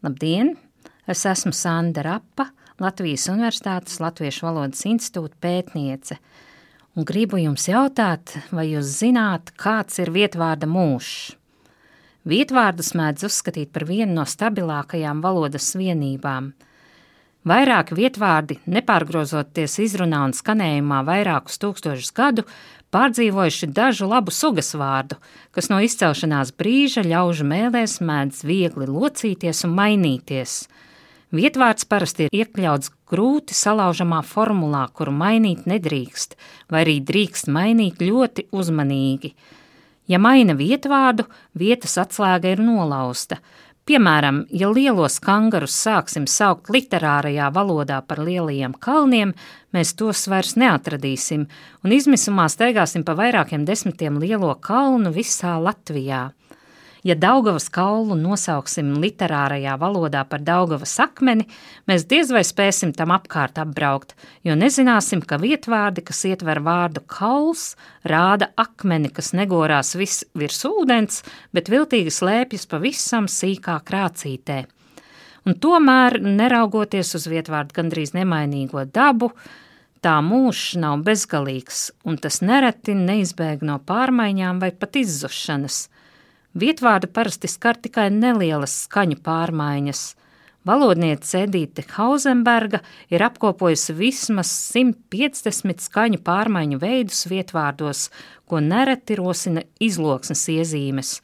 Labdien! Es esmu Sanda Rapa, Latvijas Universitātes Latviešu valodas institūta pētniece, un gribu jums jautāt, vai jūs zināt, kāds ir vietvārda mūžs? Vietvārdus mēdz uzskatīt par vienu no stabilākajām valodas vienībām. Vairāki vietvārdi, nepārgrozoties izrunā un skanējumā vairākus tūkstošus gadu, pārdzīvojuši dažu labu sugas vārdu, kas no izcelšanās brīža ļaužu mēlēs mēdz viegli locīties un mainīties. Vietvārds parasti ir iekļauts grūti salaužamā formulā, kuru mainīt nedrīkst, vai arī drīkst mainīt ļoti uzmanīgi. Ja maina vietvārdu, vietas atslēga ir nolausta, Piemēram, ja lielos kangarus sāksim saukt literārajā valodā par lielajiem kalniem, mēs tos vairs neatradīsim, un izmisumā steigāsim pa vairākiem desmitiem lielo kalnu visā Latvijā. Ja Daugavas kaulu nosauksim literārajā valodā par Daugavas akmeni, mēs diez vai spēsim tam apkārt apbraukt, jo nezināsim, ka vietvārdi, kas ietver vārdu kauls, rāda akmeni, kas negorās viss virs ūdens, bet viltīgi slēpjas pavisam sīkā krācītē. Un tomēr, neraugoties uz vietvārdu gandrīz nemainīgo dabu, tā mūžs nav bezgalīgs, un tas nereti neizbēg no pārmaiņām vai pat izzušanas – Vietvārdu parasti skar tikai nelielas skaņu pārmaiņas. Valodniece Edīte Hausenberga ir apkopojusi vismaz 150 skaņu pārmaiņu veidus vietvārdos, ko nereti rosina izloksnes iezīmes.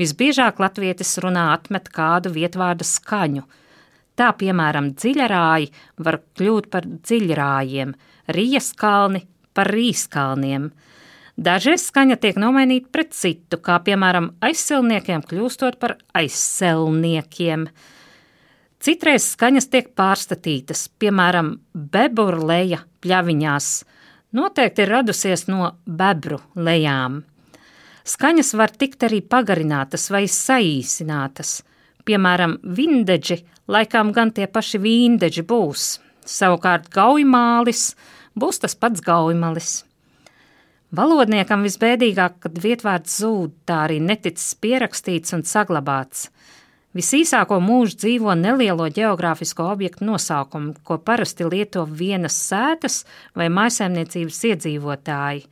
Visbiežāk latvietis runā atmet kādu vietvārda skaņu. Tā, piemēram, dziļarāji var kļūt par dziļrājiem, rieskalni par rīskalniem – Dažreiz skaņa tiek nomainīta pret citu, kā piemēram aizsilniekiem kļūstot par aizselniekiem. Citreiz skaņas tiek pārstatītas, piemēram, bebru leja pļaviņās. Noteikti ir radusies no bebru lejām. Skaņas var tikt arī pagarinātas vai saīsinātas. Piemēram, vindeģi, laikam gan tie paši vīndeģi būs. Savukārt gaujmālis būs tas pats gaujmalis. Valodniekam visbēdīgāk, kad vietvārds zūd, tā arī neticis pierakstīts un saglabāts. Visīsāko mūžu dzīvo nelielo geogrāfisko objektu nosaukumu, ko parasti lieto vienas sētas vai maisaimniecības iedzīvotāji.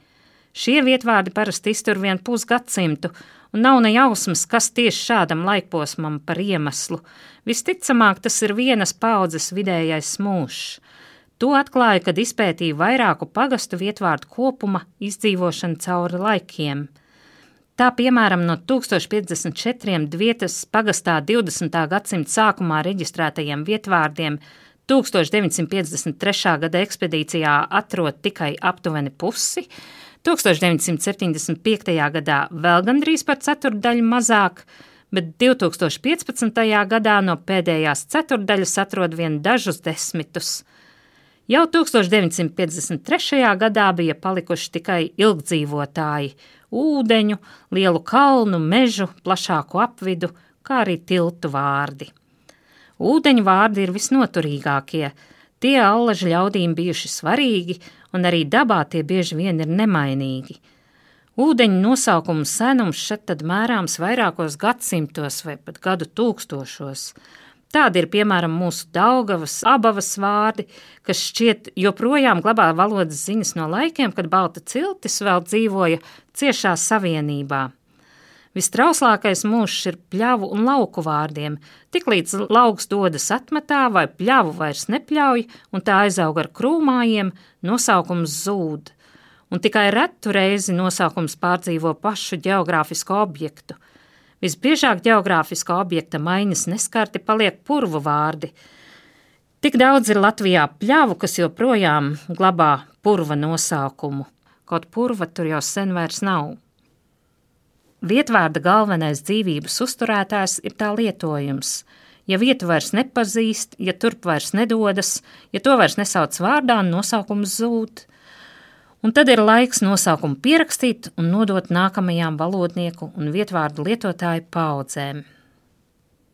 Šie vietvārdi parasti iztur vien pusgadsimtu, un nav ne jausmas, kas tieši šādam laikposmam par iemeslu. Visticamāk, tas ir vienas paudzes vidējais mūžs. To atklāja, kad izpētīja vairāku pagastu vietvārdu kopuma izdzīvošanu cauri laikiem. Tā piemēram no 1054 vietas pagastā 20. gadsimta sākumā reģistrētajiem vietvārdiem 1953. gada ekspedīcijā atrod tikai aptuveni pusi, 1975. gadā vēl gandrīz par ceturdaļu mazāk, bet 2015. gadā no pēdējās ceturdaļas atrod vien dažus desmitus – Jau 1953. gadā bija palikuši tikai ilgdzīvotāji - ūdeņu, lielu kalnu, mežu, plašāku apvidu, kā arī tiltu vārdi. Ūdeņu vārdi ir visnoturīgākie, tie allaži ļaudīm bijuši svarīgi, un arī dabā tie bieži vien ir nemainīgi. Ūdeņu nosaukumu senums šeit tad mērāms vairākos gadsimtos vai pat gadu tūkstošos. Tādi ir piemēram mūsu Daugavas, abavas vārdi, kas šķiet joprojām glabā valodas ziņas no laikiem, kad balta ciltis vēl dzīvoja ciešā savienībā. Vistrauslākais mūžs ir pļavu un lauku vārdiem. Tiklīdz lauks dodas atmetā vai pļavu vairs nepļauj un tā aizaug ar krūmājiem, nosaukums zūd. Un tikai retu reizi nosaukums pārdzīvo pašu geogrāfisko objektu – Visbiežāk geogrāfiskā objekta maiņas neskarti paliek purvu vārdi. Tik daudz ir Latvijā pļavu, kas joprojām glabā purva nosaukumu, kaut purva tur jau sen vairs nav. Vietvārda galvenais dzīvības uzturētājs ir tā lietojums. Ja vietu vairs nepazīst, ja turp vairs nedodas, ja to vairs nesauc vārdā, nosaukums zūd – un tad ir laiks nosaukumu pierakstīt un nodot nākamajām valodnieku un vietvārdu lietotāju paudzēm.